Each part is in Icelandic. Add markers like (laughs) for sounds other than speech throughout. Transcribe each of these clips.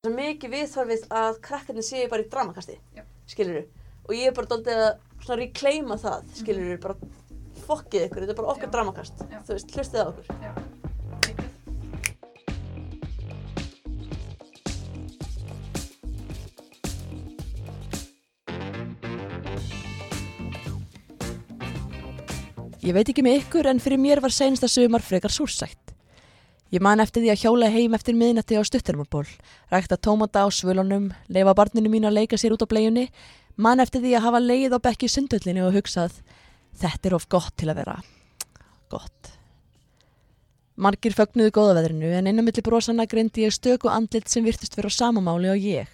Það er mikið viðþorfið að krakkarnir séu bara í dramakasti, Já. skilur Og ég er bara doldið að svona reclaima það, skilur bara fokkið ykkur, þetta er bara okkar Já. dramakast, Já. þú veist, hlustið á okkur. Já. Ég veit ekki með ykkur en fyrir mér var seinsta sumar frekar súrsætt. Ég man eftir því að hjóla heim eftir miðnætti á stuttarmaból, rækta tómata á svölunum, leifa barninu mín að leika sér út á bleiunni, man eftir því að hafa leið á bekki sundhöllinni og hugsað, þetta er of gott til að vera. Gott. Margir fögnuðu góðaveðrinu en innan milli brosana greindi ég stöku andlit sem virtust vera samamáli og ég.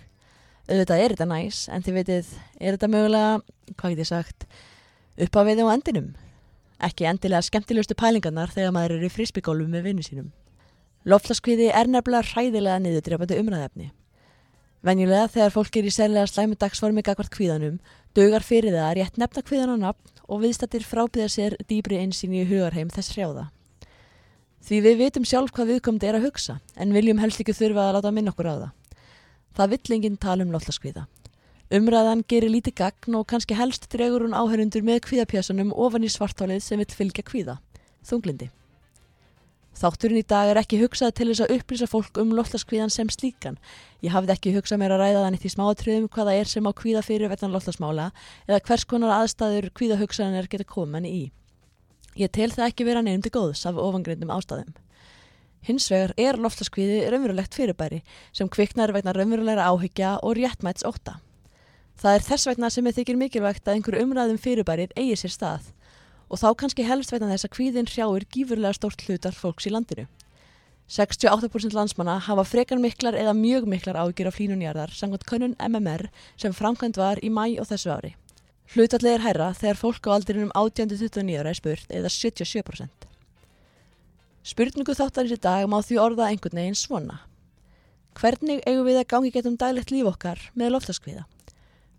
Auðvitað er þetta næs, en þið veitir, er þetta mögulega, hvað get ég sagt, upp á við á endinum? Ekki endilega skemmtilegustu pælingarnar þegar maður er í frísbygólum með vinnu sínum. Loftlaskviði er nefnilega hræðilega niðurdrefandi umræðefni. Venjulega þegar fólk er í sérlega slæmu dagsformi gagvart kvíðanum, dugar fyrir það að rétt nefna kvíðan á nafn og viðstattir frábíða sér dýbri einsýn í hugarheim þess hrjáða. Því við vitum sjálf hvað viðkomandi er að hugsa, en viljum helst ekki þurfa að láta minna okkur á það. Það vill enginn tala um loftlaskviða. Umræðan gerir lítið gagn og kannski helst dregur hún áhörundur með kvíðapjössunum ofan í svartálið sem vill fylgja kvíða. Þunglindi. Þátturinn í dag er ekki hugsað til þess að upplýsa fólk um loftlaskvíðan sem slíkan. Ég hafði ekki hugsað mér að ræða þannig því smáatriðum hvað það er sem á kvíða fyrir vettan loftlasmála eða hvers konar aðstæður kvíðahugsanir geta henni í. Ég tel það ekki vera nefndi góðs af ofangreindum ástæðum. Hins vegar er loftlaskvíði raunverulegt fyrirbæri sem kviknar vegna raunverulegra áhyggja og réttmæts óta. Það er þess vegna sem ég þykir mikilvægt að einhver umræðum fyrirbærið eigi sér stað og þá kannski helst vegna þess að kvíðin hrjáir gífurlega stórt hlutar fólks í landinu. 68% landsmanna hafa frekar miklar eða mjög miklar ágjur af hlínunjarðar samkvæmt könnun MMR sem framkvæmt var í mæ og þessu ári. Hlutallið er hærra þegar fólk á aldrinum 18-29 ára er spurt eða 77%. Spurningu þáttarins í dag má því orða einhvern veginn svona. Hvernig eigum við að gangi getum daglegt líf okkar með loftaskviða?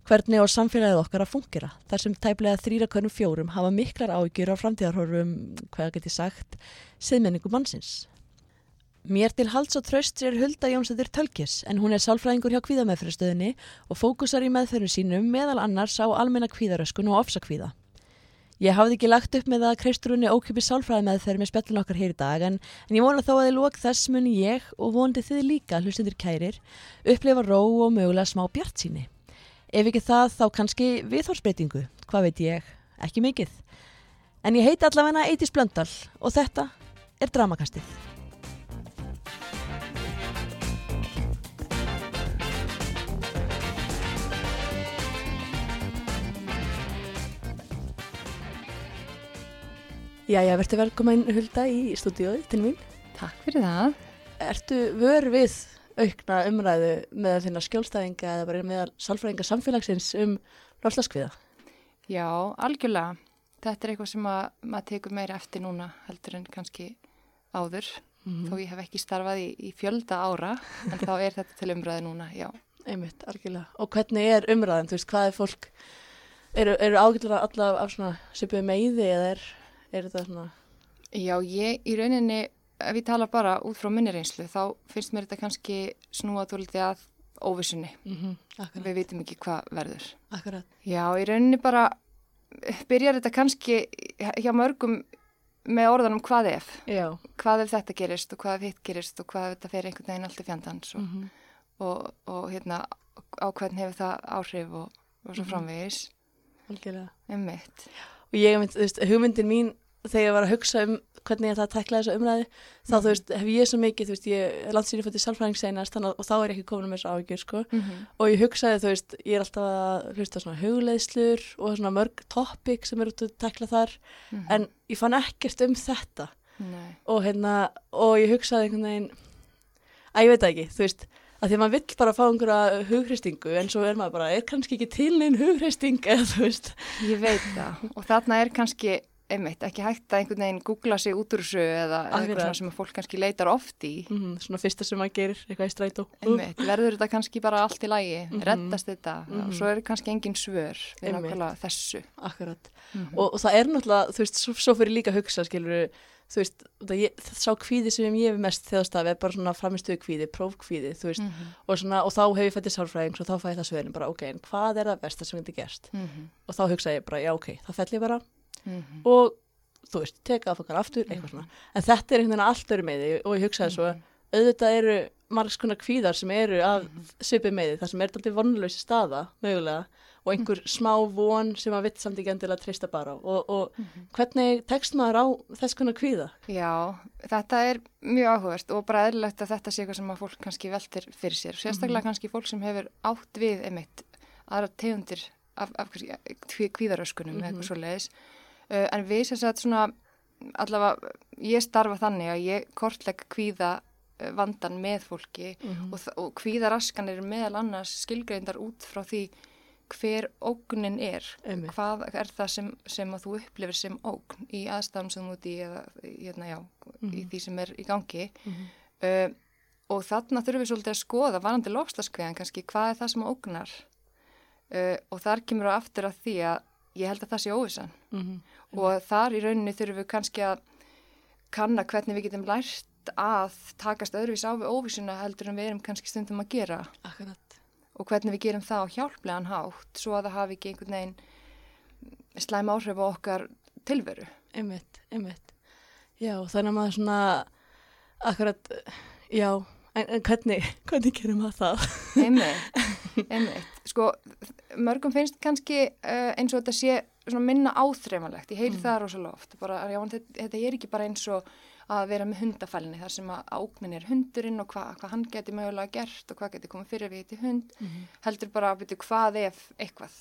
Hvernig á samfélagið okkar að fungera þar sem tæplega þrýra konum fjórum hafa miklar áhyggjur á framtíðarhorfum, hvað get ég sagt, siðmenningu mannsins. Mér til halds og tröst er Hulda Jónsættir Tölkis en hún er sálfræðingur hjá kvíðameðferðstöðinni og fókusar í meðferðu sínum meðal annars á almenna kvíðaröskun og ofsakvíða. Ég hafði ekki lagt upp með að kreisturunni ókjöpi sálfræði meðferð með spjallin okkar hér í dag en, en ég vona þó að í lók þess muni ég og vonandi þið líka hlustendur kærir upplefa ró og mögulega smá bjart síni. Ef ekki það þá kannski viðhorsbreytingu, hvað veit ég, ekki mikið. En ég heiti allavega Eitis Blöndal og þetta er Dramakastið. Jæja, verður velkomin Hulda í stúdíóið til mín. Takk fyrir það. Ertu vör við aukna umræðu með þína skjólstæðinga eða bara með sálfræðinga samfélagsins um lofslaskviða? Já, algjörlega. Þetta er eitthvað sem að, maður tekur meira eftir núna heldur en kannski áður. Mm Þó ég hef ekki starfað í, í fjölda ára, en þá er þetta til umræði núna, já. Einmitt, algjörlega. Og hvernig er umræðan? Þú veist, hvað er fólk, eru, eru ágjörlega allavega af svona svipuð meiði eða er, er þetta svona, Já, ég í rauninni, ef ég tala bara út frá minni reynslu, þá finnst mér þetta kannski snúa tóliti að óvissunni. mm -hmm. Við vitum ekki hvað verður. akkurat. Já, í rauninni bara byrjar þetta kannski hjá mörgum með orðanum hvað ef. Já. Hvað ef þetta gerist og hvað ef hitt gerist og hvað ef þetta fer einhvern veginn allt í fjandans og, Mm og, og hérna á hvern hefur það áhrif og, og svo Mhm. framvegis. Algjörlega. Og ég, þú veist, hugmyndin mín þegar ég var að hugsa um hvernig ég ætla að tekla þessa umræði, þá þú veist, hef ég svo mikið, þú veist, ég er landsýri fótt í sálfræðing að, og þá er ég ekki komin með þessu áhyggjur, sko. Mm -hmm. Og ég hugsaði, þú veist, ég er alltaf að hlusta svona hugleiðslur og svona mörg topic sem eru út að tekla þar, en ég fann ekkert um þetta. Nei. Og hérna, og ég hugsaði einhvern veginn, að ég veit ekki, þú veist, að því að maður vill bara fá einhverja hugreistingu, en svo er maður bara, er kannski ekki til neinn hugreisting, eða þú veist. Ég veit það og þarna er kannski einmitt, ekki hægt að einhvern veginn googla sig út úr þessu eða eitthvað svona sem fólk kannski leitar oft í. mm, svona fyrsta sem maður gerir eitthvað í strætó Einmitt, verður þetta kannski bara allt í lægi, Mhm. reddast þetta Mhm. og svo er kannski engin svör við nákvæmlega þessu. akkurat Mhm. og, og það er náttúrulega, þú veist, svo, svo fyrir líka hugsa skilur, þú veist, það, ég, það sá kvíði sem ég hef mest þjóðstaf er bara svona framistuðu kvíði, prófkvíði, þú veist Mhm. og, svona, og þá hef ég fættið sálfræðing og þá fæ ég það svörin bara, ok, en hvað er það besta sem þetta gerst Mhm. og þá hugsa ég bara, já, ok, þá fell ég bara Mhm. og þú veist, teka af okkar aftur, eitthvað svona en þetta er einhvern veginn allt öru með því og ég hugsaði svo, Mhm. auðvitað eru margs konar kvíðar sem eru af Mhm. svipið með því, það sem er alltaf vonlösi staða mögulega, og einhver smá von sem maður vitt samt ekki endilega treysta bara á. og, og Mhm. hvernig tekst maður á þess konar kvíða? Já, þetta er mjög áhugast og bara eðlilegt að þetta sé eitthvað sem að fólk kannski veltir fyrir sér. Sérstaklega kannski fólk sem hefur átt við einmitt aðra tegundir af, af kví- kvíðaröskunum eða eitthvað svo leiðis. Uh, en við sem sagt svona, allavega, ég starfa þannig að ég kortlegg kvíða uh, vandan með fólki Mhm. og, þ- og kvíðaraskan er meðal annars skilgreindar út frá því hver ógnin er. Einmitt. Hvað er það sem, sem að þú upplifir sem ógn í aðstæðum sem þú ert í eða hérna, já, í Mhm. því sem er í gangi. Mhm. Uh, og þarna þurfum við svolítið að skoða varandi lofslaskveðan kannski hvað er það sem ógnar. Uh, og þar kemur á aftur að því að ég held að það sé óvissan. Mhm. Og þar í rauninni þurfum við kannski að kanna hvernig við getum lært að takast öðruvís á við óvissuna heldur en við erum kannski stundum að gera Akkurat. og hvernig við gerum það á hjálplegan hátt svo að það hafi ekki einhvern veginn slæm áhrif á okkar tilveru. Einmitt, einmitt. Já, þannig að maður svona, akkurat, já, en, en hvernig, (laughs) hvernig gerum maður það? Einmitt, (laughs) einmitt. Sko, mörgum finnst kannski uh, eins og þetta sé svona minna áþreifanlegt. Ég heyri það rosalega oft. Bara, já, þetta, þetta er ekki bara eins og að vera með hundafælni þar sem að áknin er hundurinn og hvað hva hann geti mögulega gert og hvað geti komið fyrir við til hund. Heldur bara að byrja hvað ef eitthvað.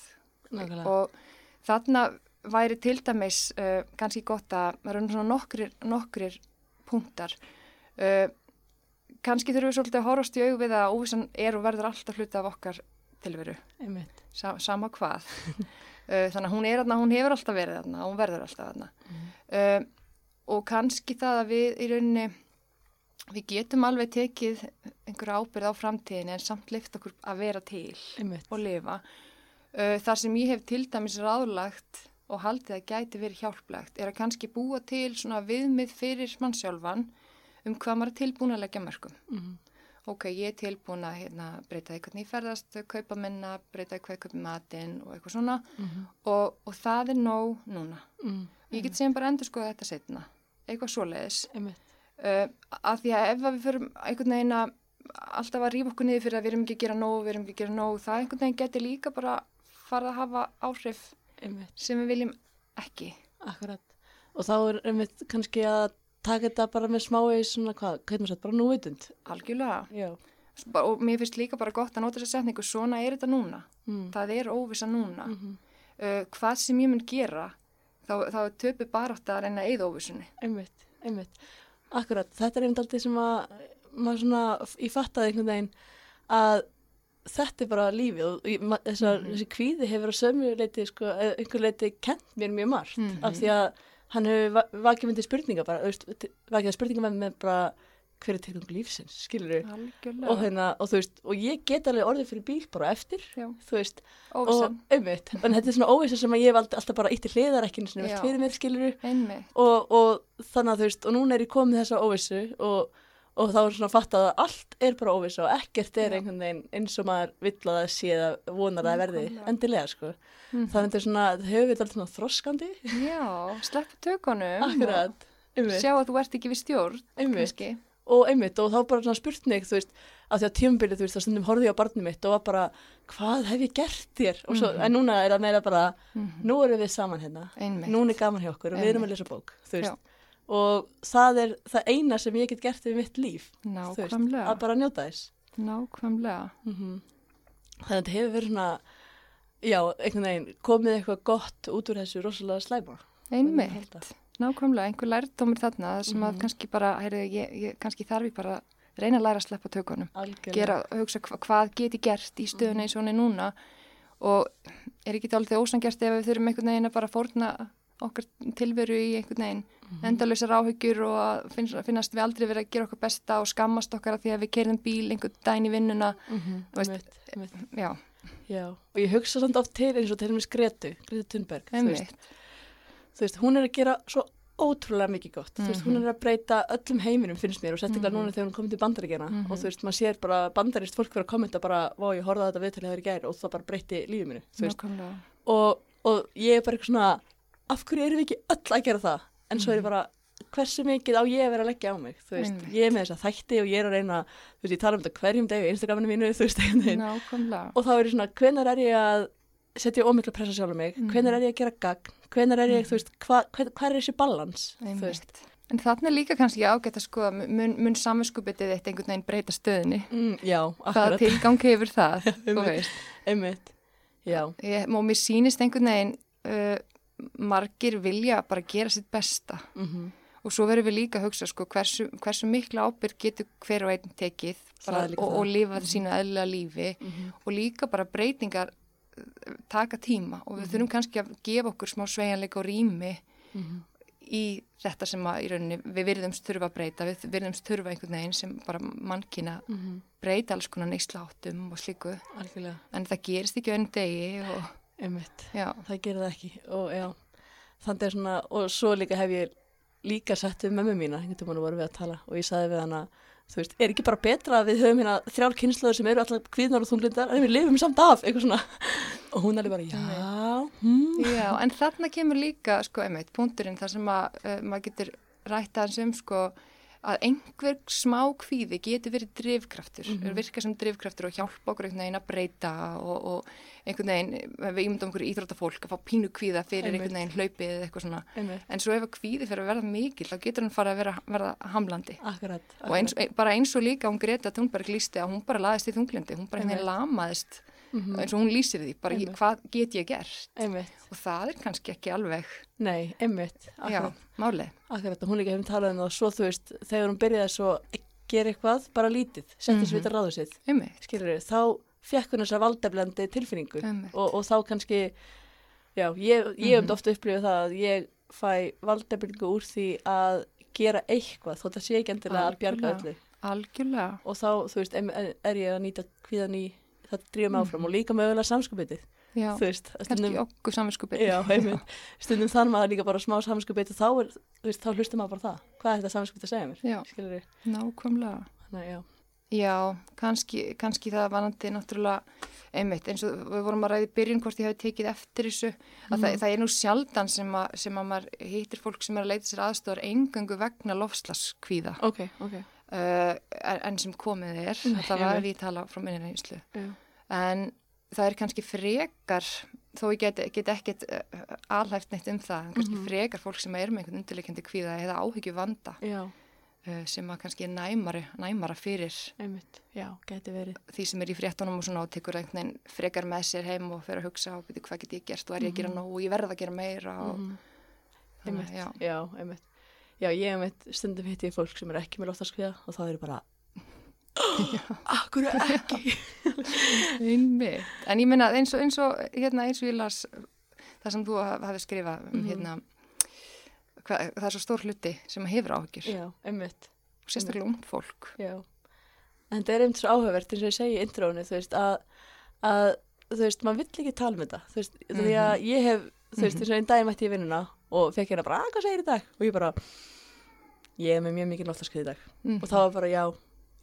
Nákvæmlega. Og þarna væri til dæmis uh, kannski gott að svona nokkrir, nokkrir punktar. Uh, kannski þurfum við svolítið að horfast í aug við að óvissan er og verður alltaf hluti af okkar tilveru, sa sama hvað. uh, (laughs) þannig að hún er þarna, hún hefur alltaf verið þarna og hún verður alltaf þarna. Uh, og kannski það að við í rauninni, við getum alveg tekið einhverja ábyrð á framtíðin en samt lift okkur að vera til Einmitt. og lifa. Uh, þar sem ég hef til dæmis ráðlagt og haldið að gæti verið hjálplegt er að kannski búa til svona viðmið fyrir mannsjálfan um hvað maður er tilbúin að leggja mörgum. Mhm. Ok, ég er tilbúin að hérna, breyta því hvernig ég ferðast, kaupa minna, breyta því hvað ég kaupi matinn og eitthvað svona Mhm. og, og það er nóg núna. Mhm. Ég get sem bara endur skoða þetta setna, eitthvað svoleiðis. Einmitt. Uh, að því að ef við förum einhvern veginn að alltaf að rífa okkur niður fyrir að við erum ekki að gera nóg, við erum ekki að gera nóg, það einhvern veginn geti líka bara farið að hafa áhrif Einmitt. sem við viljum ekki. Akkurat. Og þá er einmitt kannski að taka þetta bara með smái svona hvað, hvernig maður sett, bara núvitund. Algjörlega. Já. Og mér finnst líka bara gott að nota þessa setningu, svona er þetta núna. Mm. Það er óvisa núna. Mhm. Uh, hvað sem ég mun gera, þá, þá töpu bara átt að reyna eða óvisunni. Einmitt, einmitt. Akkurat, þetta er einmitt alltaf sem að maður svona, ég fattaði einhvern veginn að þetta er bara lífið og ma- þessar, Mhm. þessi kvíði hefur á sömu leiti, sko, einhver leiti kent mér mjög margt Mhm. af því að hann hefur va- vakið myndi spurninga bara, vakið spurninga með með bara hver er tilgang lífsins, skilur Algjörlega. og, hérna, og þú veist, og ég get alveg orðið fyrir bíl bara eftir, Já. þú veist og Óvissan. einmitt, en þetta er svona óvisa sem að ég hef alltaf bara ítti hliðar ekki einu sinni Já. velt fyrir mér, skilur og, og þannig að þú veist, og núna er ég komið þessa óvissu og, og þá er svona fattað að allt er bara óvissu og ekkert er einhvern veginn eins og maður vill að það sé eða vonar að verði endilega sko. Mhm. Þannig að svona, það hefur við alltaf þroskandi. Já, sleppu tökunum. Akkurat, einmitt, Sjá að þú ert ekki við stjórn, einmitt. Og einmitt, og þá bara svona spurt mig, þú veist, að því að tímabilið, þú veist, það stundum horfði ég á barnið mitt og var bara, hvað hef ég gert þér? Og svo, Mhm. en núna er það meira bara, Mhm. nú erum við saman hérna, Einmitt. núna er gaman hjá okkur og við erum að lesa bók, þú veist. Já. Og það er það eina sem ég get gert við mitt líf. veist, að bara njóta þess Nákvæmlega. mm þannig að þetta hefur verið svona já, einhvern veginn komið eitthvað gott út úr þessu rosalega slæma Einmitt. Nákvæmlega, einhver lærdómur þarna sem að Mhm. kannski bara, heyrðu, ég, ég, kannski þarf ég bara að reyna að læra að sleppa tökunum. Gera, hugsa hva, hvað get ég gert í Mhm. og hún er núna og er ekki dálítið ósangjart ef við þurfum einhvern veginn að bara fórna okkar tilveru í einhvern veginn Mhm. endalausar áhyggjur og að finnast við aldrei verið að gera okkar besta og skammast okkar af því að við kerðum bíl einhvern daginn í vinnuna Mhm, veist- einmitt, einmitt. já, Já, og ég hugsa samt oft til eins og til dæmis Gretu, Gretu Thunberg, þú veist, þú veist, hún er að gera svo ótrúlega mikið gott, þú veist, hún Mhm. er að breyta öllum heiminum finnst mér og sérstaklega Mhm. núna þegar hún komið til bandaríkjana Mhm. og þú veist, maður sér bara bandarist fólk fyrir að kommenta bara, vá, ég horfði á þetta viðtalið þegar ég gær og það bara breytti lífið mínu, og, og ég er bara eitthvað svona, af hverju erum við ekki öll að gera það, en svo er ég bara, hversu mikið á ég að vera að leggja á mig, þú veist, ég er með þessa þætti og ég er að reyna, þú veist, ég tala um þetta hverjum deg á Instagraminu mínu, þú veist, og þá er ég svona, hvenar er ég að setja ómikla pressa sjálf mig, Mhm. hvenar er ég að gera gagn, hvenar er ég, Mhm. þú veist, hva, hva er þessi balans, En þarna líka kannski ágætt að skoða, mun, mun samvinskupitið eitt einhvern veginn breyta stöðinni? mm, já, Hvaða akkurat, tilgang hefur það, (laughs) þú veist? einmitt, já, Ég, og mér sýnist einhvern veginn, uh, margir vilja bara gera sitt besta. mm Og svo verðum við líka að hugsa, sko, hversu, hversu mikla ábyrg getur hver og einn tekið bara, líka og, það. og lifa sínu eðlilega lífi Mhm. og líka bara breytingar uh, taka tíma og við Mhm. þurfum kannski að gefa okkur smá sveigjanleika og rými Mhm. í þetta sem að í rauninni við virðumst þurfa að breyta, við virðumst þurfa einhvern veginn sem bara mannkina Mhm. breyta alls konar neysláttum og slíku algjörlega, en það gerist ekki einu degi og einmitt, já, það gerir það ekki, og já, þannig er svona, og svo líka hef ég líka sett við mömmu mína, einhvern veginn voru við að tala og ég saði við hana, þú veist, er ekki bara betra að við höfum hérna þrjár kynnslóður sem eru alltaf kvíðnar og þunglindar, en við lifum samt af, eitthvað svona, (laughs) og hún alveg bara, já, hm, já, en þarna kemur líka sko einmitt, punkturinn þar sem að uh, maður getur rætt aðeins um sko að einhver smá kvíði getur verið drifkraftur, mm. -hmm. virka sem drifkraftur og hjálpa okkur einhvern veginn að breyta og, og einhvern veginn, við ímyndum okkur íþróttafólk að fá pínu kvíða fyrir Einmitt. einhvern veginn hlaupið eða eitthvað svona, einmitt, en svo ef að kvíði fyrir að verða mikil, þá getur hann fara að vera, verða hamlandi akkurat, og eins, bara eins og líka hún Greta Thunberg lísti að hún bara laðist í þunglindi, hún bara henni lamaðist Mhm. eins og hún lýsir því, bara ég, hvað get ég gert? Einmitt, og það er kannski ekki alveg nei, einmitt, já, málið hún líka hefum talað um það svo, þú veist, þegar hún byrjaði svo að gera eitthvað, bara lítið, Mhm. svo þetta ráðu sitt, skilur þá fekk hún þessa valdeflandi tilfinningu. Og, og þá kannski já, ég, ég hef Mhm. ofta upplifið það að ég fæ valdeflingu úr því að gera eitthvað þótt að sé ekki endilega að bjarga öllu. Algjörlega. Og þá, þú veist, er, er ég að nýta kvíðan í það drífa mig áfram Mhm. og líka mögulega samskupitið, já, veist að kannski stundum, okkur saminskupið já, einmitt, stundum þann maður líka bara smá samskupitið þá er, veist, þá hlustum maður bara það. Hvað er þetta samskupitið að segja mér, Já. skilur við nákvæmlega að já, já, kannski, kannski það vanandi náttúrulega einmitt, eins og við vorum að ræði byrjun hvort ég hafi tekið eftir þessu að það, Mhm. það er nú sjaldan sem að, sem að maður hittir fólk sem er að leita sér aðstofar engöngu vegna lofslaskvíða ok, ok uh, en en sem komið er. Nei, það var við tala frá minni reynslu. En það er kannski frekar þó ég get, get ekkert uh, alhæft neitt um það, en kannski Mhm. frekar fólk sem er með einhvern undirleikandi kvíða eða áhyggju vanda uh, sem að kannski er næmari, næmara fyrir einmitt, já, geti verið. því sem er í fréttunum og svona og tekur einhvern frekar með sér heim og fyrir að hugsa og byrja hvað get ég gert? Og er ég að gera Mhm. nóg? Og ég verð að gera meira og Mhm. þannig, Einmitt, já, já, einmitt. Já, ég einmitt stundum hitti ég fólk sem er ekki með loftarskviða og þá er ég bara, akkur ekki? (laughs) einmitt en ég minna eins og, eins og hérna eins og ég las það sem þú haf- hafði skrifað um Mhm. hérna hva, það er svo stór hluti sem hefur áhyggjur Já, einmitt, og sérstaklega ungt fólk já. En þetta er einmitt svo áhugavert eins og ég segi í intrónu, þú veist, að, að þú veist, maður vill ekki tala um þetta, þú veist, því að ég hef, þú veist, Mhm. eins og einn dag mætti ég vinnuna og fekk hérna bara, að hvað segir í dag? Og ég bara, ég er með mjög mikið loftarskvið í dag mm. og þá var bara, já,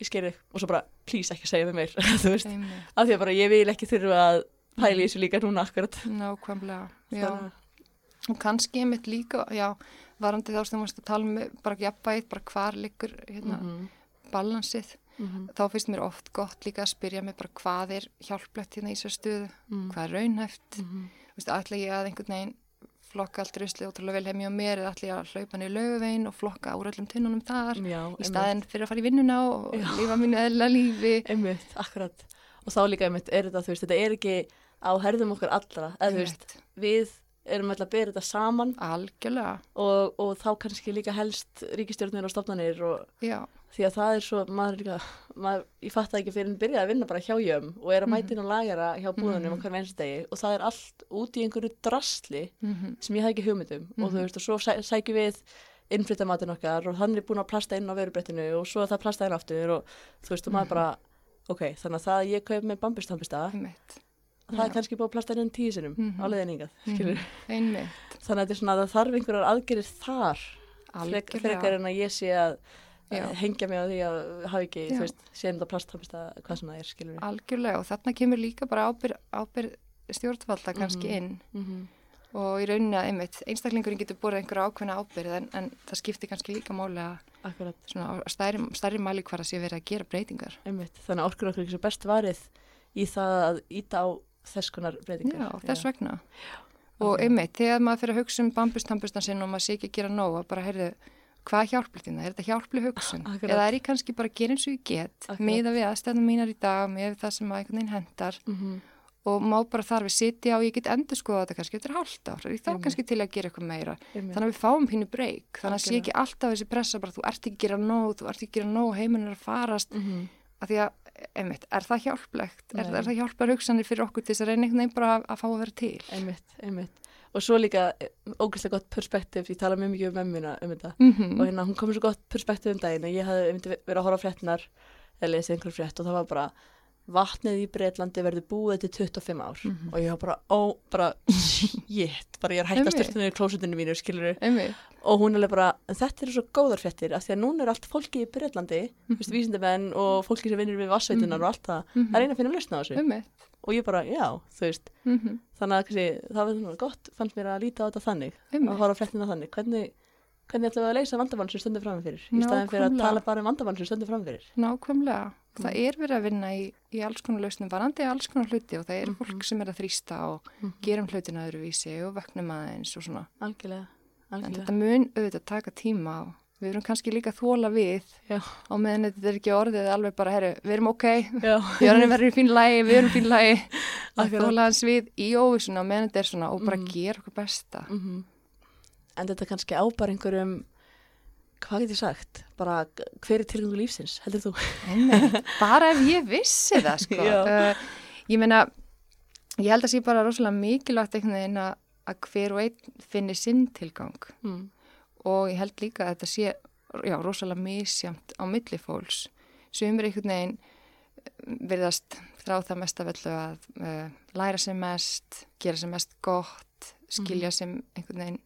ég sker þig og svo bara, please ekki segja mig meir, (laughs) þú veist, af því að bara ég vil ekki þurfa að pæla í þessu líka núna akkurat. nákvæmlega já. Þannig og kannski einmitt líka já, varandi þá sem þú varst að tala um bara jafnvægið, bara hvar liggur hérna, Mhm, balansið mhm, þá finnst mér oft gott líka að spyrja mig bara hvað er hjálplegt hérna í þessu stöðu mhm, hvað er raunhæft mhm. Þú veist, ætla ég að einhvern veginn flokka allt ruslið ótrúlega vel heim hjá mér eða ég að hlaupa niður laugavegin og flokka úr öllum tunnunum þar Já, í einmitt. staðin fyrir að fara í vinnuna og Já. lifa mínu eðla lífi Einmitt, akkurat. Og þá líka einmitt er þetta, þú veist, þetta er ekki á herðum okkar allra, þú veist, Einmitt. við erum alltaf að bera þetta saman algjörlega og, og þá kannski líka helst ríkistjórnir og stofnanir og já, því að það er svo, maður er líka maður, ég fatt það ekki fyrir en byrjaði að vinna bara hjá jöm og er að Mhm. mæta inn og lagera hjá búðunum Mhm. á hverjum einstu degi og það er allt út í einhverju drasli Mhm. sem ég hafði ekki hugmyndum og þú Mhm. veist og svo sæ, sækjum við innflyttamatinn okkar og hann er búin að plasta inn á verubrettinu og svo er það plasta inn aftur og þú veist og maður Mhm. bara ok, þannig að það að ég kaup með bambustampista Einmitt. það er Já. kannski búið að plasta inn tíu sinum Mhm. á Einmitt. þannig að þetta er svona að Já. hengja mig á því að hafa ekki, Já. þú veist, sé þetta plasthampista hvað sem það er, skilur við. Algjörlega og þarna kemur líka bara ábyrð, ábyrð stjórnvalda kannski Mhm. inn Mm -hmm. og í rauninni að einmitt einstaklingurinn getur borðið einhverja ákveðna ábyrð en, en það skiptir kannski líka Akkurat, svona stærri, stærri mæli hvar að sé verið að gera breytingar. einmitt. Þannig að orkur okkur ekki svo best varið í það að íta á þess konar breytingar. Já, þess vegna. Og Algjörlega. einmitt, þegar maður fyrir að hugsa um bambustampustan sinn og maður sé ekki að gera nóg að bara, heyrðu, hvað hjálplir þín það? Er þetta hjálpli hugsun? Akkurat. Eða er ég kannski bara að gera eins og ég get, Akkurat. miða við aðstæðnum mínar í dag, við það sem að einhvern veginn hendar Mm -hmm. og má bara þar við sitja og ég get endur skoða þetta kannski eftir hálft ár. Ég Einmitt. kannski til að gera eitthvað meira. Einmitt. Þannig að við fáum pínu breyk. Þannig að sé ekki alltaf þessi pressa bara þú ert ekki að gera nóg, þú ert ekki að gera nóg, heiminn er að farast. Mm -hmm. Af því að, einmitt, er það hjálplegt? Er, er það hjálpar hugsanir fyrir okkur til þess að reyna einhvern veginn bara að, að fá að vera til? Einmitt, einmitt. Og svo líka eh, ógeðslega gott perspektíf, ég tala mjög mikið um mömmina um þetta. Mm Og hérna, hún kom svo gott perspektíf um daginn og ég hafði einmitt verið að horfa fréttinar eða lesið einhver frétt og það var bara vatnið í Breitlandi verður búið til 25 ár Mhm. og ég var bara, ó, bara shit, bara ég er hægt að styrta niður klósutinu mínu, skilur Einmitt. og hún er alveg bara, þetta eru svo góðar fréttir af því að núna er allt fólki í Breitlandi mm Mhm. -hmm. vísindamenn og fólki sem vinnur við vassveitunar Mhm. og allt það, Mhm. það er eina að finna lausna á þessu. Og ég bara, já, þú veist Mhm. þannig að kannski, það var svona gott fannst mér að líta á þetta þannig að Einmitt. horfa á fréttina þannig, hvernig hvernig ætlum við að leysa vandamann sem stundur framfyrir í staðin fyrir að tala bara um vandamann sem stundur framfyrir Nákvæmlega. Mm. Það er verið að vinna í, í alls konar lausnum, varandi alls konar hluti og það er Mhm. fólk sem er að þrýsta og gerum hlutina öðruvísi og vöknum aðeins og svona. algjörlega, En algjörlega þetta mun auðvitað taka tíma og við erum kannski líka þóla við Já. á meðan þetta er ekki orðið alveg bara, herru, við erum ok, verður í fín lægi, við erum fín lægi, (laughs) að þóla hans við í óvissuna á meðan þetta er svona og bara Mhm. gera okkur besta. Mhm. en þetta kannski á bara einhverjum hvað get ég sagt bara hver er tilgöngu lífsins, heldur þú? Einmitt. (laughs) bara ef ég vissi það sko. Uh, ég meina ég held að sé bara rosalega mikilvægt einhvern veginn að, hver og einn finni sinn tilgang Mm. og ég held líka að þetta sé já, rosalega misjamt á milli fólks sem er einhvern veginn eh, virðast þrá það mest af öllu að uh, læra sem mest gera sem mest gott skilja sem einhvern veginn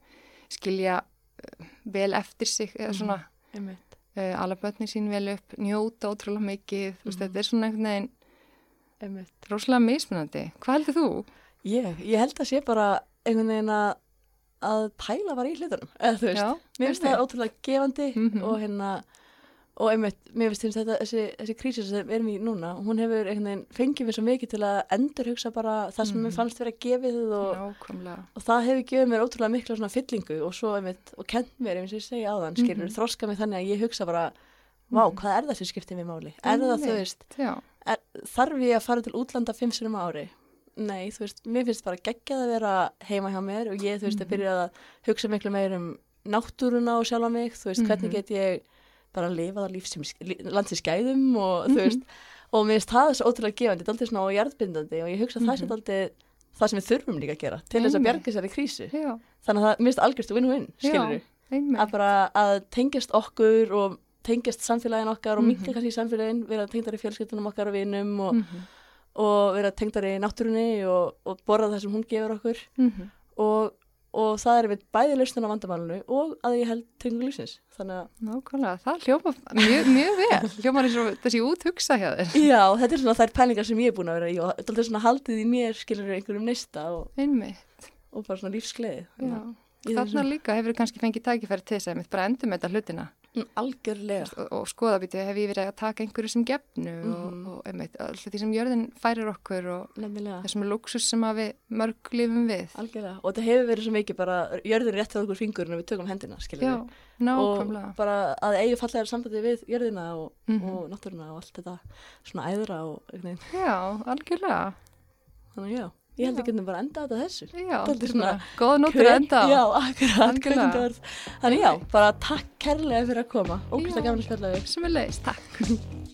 skilja uh, vel eftir sig eða Mhm. svona Einmitt. uh, alla börnin sín vel upp, njóta ótrúlega mikið, þú veist, Mhm. þetta er svona einhvern veginn Einmitt. rosalega mismunandi. Hvað heldur þú? Ég, ég held að sé bara einhvern veginn að að pæla bara í hlutunum eða þú veist, Já, mér finnst það ótrúlega gefandi Mhm. og hérna og einmitt, mér finnst þetta, þessi, þessi krísi sem við erum í núna, hún hefur veginn fengið mér svo mikið til að endur hugsa bara það sem mér fannst vera gefið og, Nákvæmlega. og það hefur gefið mér ótrúlega mikla svona fyllingu og svo einmitt, og kent mér, eins og ég segi áðan, skilur, Mhm. þroska mig þannig að ég hugsa bara vá, Mhm. hvað er það sem skiptir mér máli? Er það, þú veist, er, þarf ég að fara til útlanda fimm sinum á ári? Nei, þú veist, mér finnst bara geggjað að vera heima hjá mér og ég, þú veist, að Mhm. byrja að hugsa miklu meir um náttúruna og sjálfa mig, þú veist, hvernig Mhm. get ég bara að lifa það líf sem landsins gæðum og þú Mhm. veist, og mér finnst það svo ótrúlega gefandi, þetta er aldrei svona jarðbindandi og ég hugsa að það sé Mhm. aldrei það sem við þurfum líka að gera til þess að bjarga þessari krísu. já, Þannig að það, mér finnst algjörst við, einmitt. að bara að tengjast okkur og tengjast samfélagin okkar og Mhm. minka kannski samfélagin, vera tengdar í fjölskyldunum okkar og vinum og, Mhm. Og vera tengdar í náttúrunni og, og borða það sem hún gefur okkur Mhm. og, og það er við bæði lausnum á vandamálinu og að ég held. Þannig að Nákvæmlega, það hljóma mjög, mjög vel. Hljóma þessi úthugsa hjá þér. Já, þetta er svona þær pælingar sem ég er búin að vera í og þetta er svona haldið í mér skilur einhverjum neista og, og bara svona lífsgleði. þessu- Þarna líka hefur kannski fengið tækifæri til þess að mitt bara endur með þetta hlutina Mm, Algjörlega. og, og skoða býtu, hef ég verið að taka einhverju sem gefnu Mhm. og, og einmitt, alltaf því sem jörðin færir okkur og Nefnilega. þessum luxus sem við mörg lifum við. Algjörlega. Og þetta hefur verið svo mikið bara jörður rétt á okkur fingurinn og við tökum hendina, Já, og bara að eigi fallegar sambandi við jörðina og, Mhm. og náttúruna og allt þetta svona æðra. Já, algjörlega. Þannig já. Ég held Já. að getum bara enda þetta þessu Já, þetta er svona góða nótur að enda á. Já, akkurat, kveikmyndaorð Þannig já, bara takk kærlega fyrir að koma gaman að spjalla við Sem er leiðist, takk. (laughs)